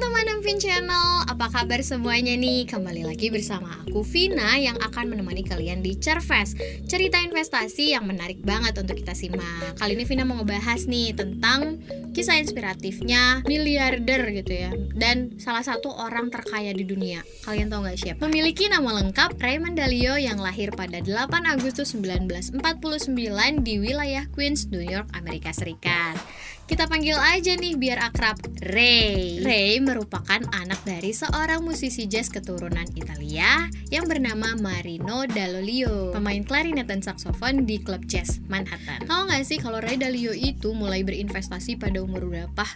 teman-teman Amvin Channel, apa kabar semuanya nih? Kembali lagi bersama aku Vina yang akan menemani kalian di Cervest Cerita investasi yang menarik banget untuk kita simak. Kali ini Vina mau ngebahas nih tentang kisah inspiratifnya miliarder gitu ya. Dan salah satu orang terkaya di dunia. Kalian tahu gak siapa? Memiliki nama lengkap Raymond Dalio yang lahir pada 8 Agustus 1949 di wilayah Queens, New York, Amerika Serikat. Kita panggil aja nih biar akrab. Ray. Ray merupakan anak dari seorang musisi jazz keturunan Italia yang bernama Marino Dallolio, pemain klarinet dan saksofon di klub jazz Manhattan. Tahu nggak sih kalau Ray Dalio itu mulai berinvestasi pada umur berapa?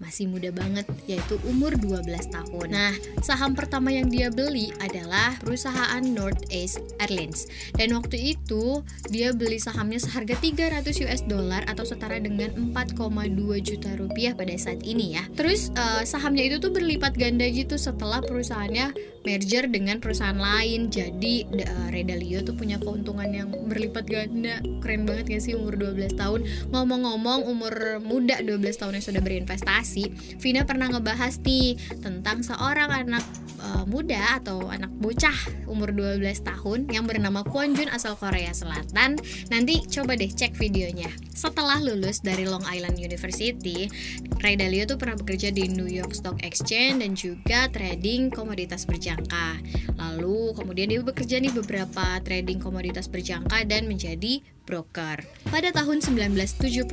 Masih muda banget yaitu umur 12 tahun. Nah, saham pertama yang dia beli adalah perusahaan North East Airlines. Dan waktu itu dia beli sahamnya seharga 300 US dollar atau setara dengan 4,2 juta rupiah pada saat ini ya. Terus uh, sahamnya itu tuh berlipat ganda gitu setelah perusahaannya merger dengan perusahaan lain. Jadi uh, Redalio tuh punya keuntungan yang berlipat ganda. Keren banget gak sih umur 12 tahun. Ngomong-ngomong umur muda 12 tahun yang sudah berinvestasi investasi, Vina pernah ngebahas nih tentang seorang anak uh, muda atau anak bocah umur 12 tahun yang bernama Kwon Jun asal Korea Selatan. Nanti coba deh cek videonya. Setelah lulus dari Long Island University, Ray Dalio tuh pernah bekerja di New York Stock Exchange dan juga trading komoditas berjangka. Lalu kemudian dia bekerja nih beberapa trading komoditas berjangka dan menjadi broker. Pada tahun 1975,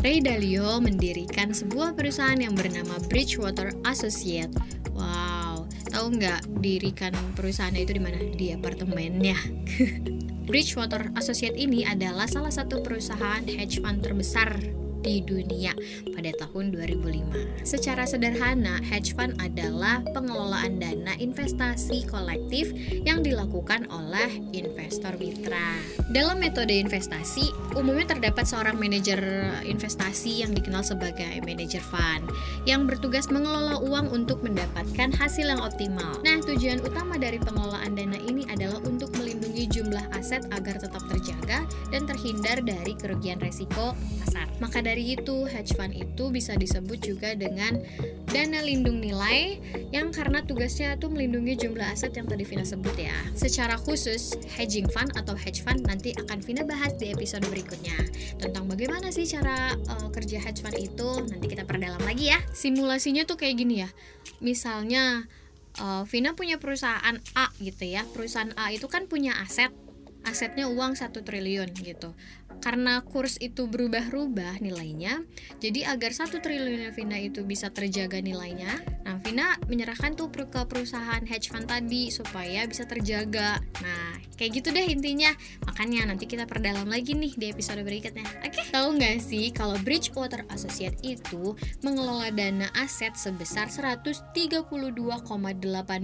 Ray Dalio mendirikan sebuah perusahaan yang bernama Bridgewater Associate. Wow, tahu nggak dirikan perusahaannya itu di mana? Di apartemennya. Bridgewater Associate ini adalah salah satu perusahaan hedge fund terbesar di dunia pada tahun 2005. Secara sederhana, hedge fund adalah pengelolaan dana investasi kolektif yang dilakukan oleh investor mitra. Dalam metode investasi, umumnya terdapat seorang manajer investasi yang dikenal sebagai manajer fund yang bertugas mengelola uang untuk mendapatkan hasil yang optimal. Nah, tujuan utama dari pengelolaan dana ini adalah untuk melindungi jumlah aset agar tetap terjaga dan terhindar dari kerugian resiko pasar. Maka dari itu, hedge fund itu bisa disebut juga dengan dana lindung nilai yang karena tugasnya itu melindungi jumlah aset yang tadi Vina sebut ya. Secara khusus, hedging fund atau hedge fund nanti akan Vina bahas di episode berikutnya. Tentang bagaimana sih cara uh, kerja hedge fund itu, nanti kita perdalam lagi ya. Simulasinya tuh kayak gini ya. Misalnya uh, Vina punya perusahaan A gitu ya. Perusahaan A itu kan punya aset asetnya uang satu triliun gitu karena kurs itu berubah-ubah nilainya jadi agar satu triliun Vina itu bisa terjaga nilainya nah Vina menyerahkan tuh ke perusahaan hedge fund tadi supaya bisa terjaga. Nah kayak gitu deh intinya. Makanya nanti kita perdalam lagi nih di episode berikutnya oke? Okay? tahu nggak sih kalau Bridgewater Associate itu mengelola dana aset sebesar 132,8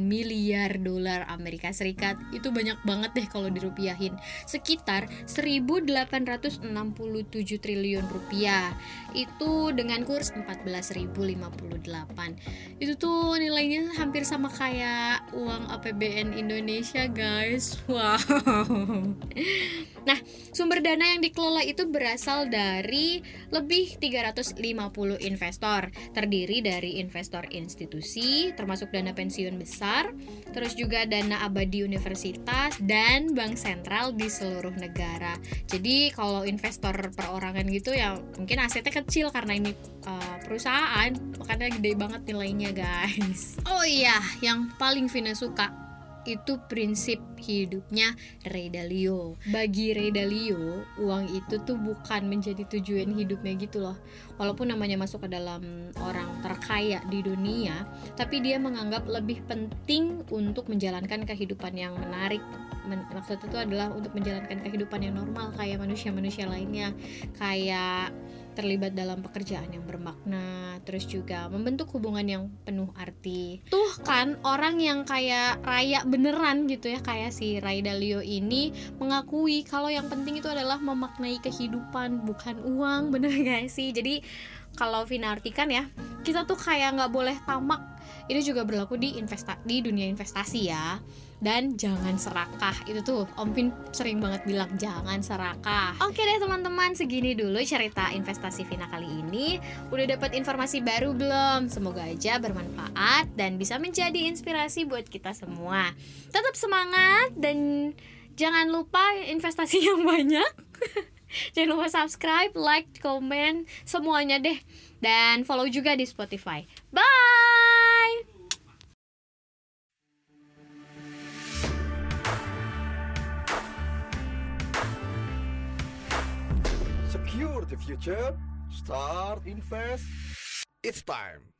miliar dolar Amerika Serikat? Itu banyak banget deh kalau dirupiahin. Sekitar 1800 167 triliun rupiah. Itu dengan kurs 14.058 itu tuh nilainya hampir sama kayak uang APBN Indonesia guys. Wow. Nah sumber dana yang dikelola itu berasal dari lebih 350 investor. Terdiri dari investor institusi termasuk dana pensiun besar terus juga dana abadi universitas dan bank sentral di seluruh negara. Jadi kalau investor perorangan gitu ya mungkin asetnya kecil karena ini uh, perusahaan makanya gede banget nilainya guys. Oh iya yang paling Vina suka itu prinsip hidupnya Ray Dalio. Bagi Ray Dalio, uang itu tuh bukan menjadi tujuan hidupnya gitu loh. Walaupun namanya masuk ke dalam orang terkaya di dunia, tapi dia menganggap lebih penting untuk menjalankan kehidupan yang menarik. Men maksud itu adalah untuk menjalankan kehidupan yang normal kayak manusia-manusia lainnya, kayak terlibat dalam pekerjaan yang bermakna, terus juga membentuk hubungan yang penuh arti. Tuh kan orang yang kayak raya beneran gitu ya, kayak si Ray Dalio ini mengakui kalau yang penting itu adalah memaknai kehidupan, bukan uang, bener gak sih? Jadi kalau Vina artikan ya, kita tuh kayak nggak boleh tamak. Ini juga berlaku di investa di dunia investasi ya. Dan jangan serakah. Itu tuh Om Vin sering banget bilang jangan serakah. Oke deh teman-teman. Segini dulu cerita investasi Vina kali ini. Udah dapat informasi baru belum? Semoga aja bermanfaat dan bisa menjadi inspirasi buat kita semua. Tetap semangat dan jangan lupa investasi yang banyak jangan lupa subscribe like comment semuanya deh dan follow juga di Spotify bye Secure the future. Start invest. It's time.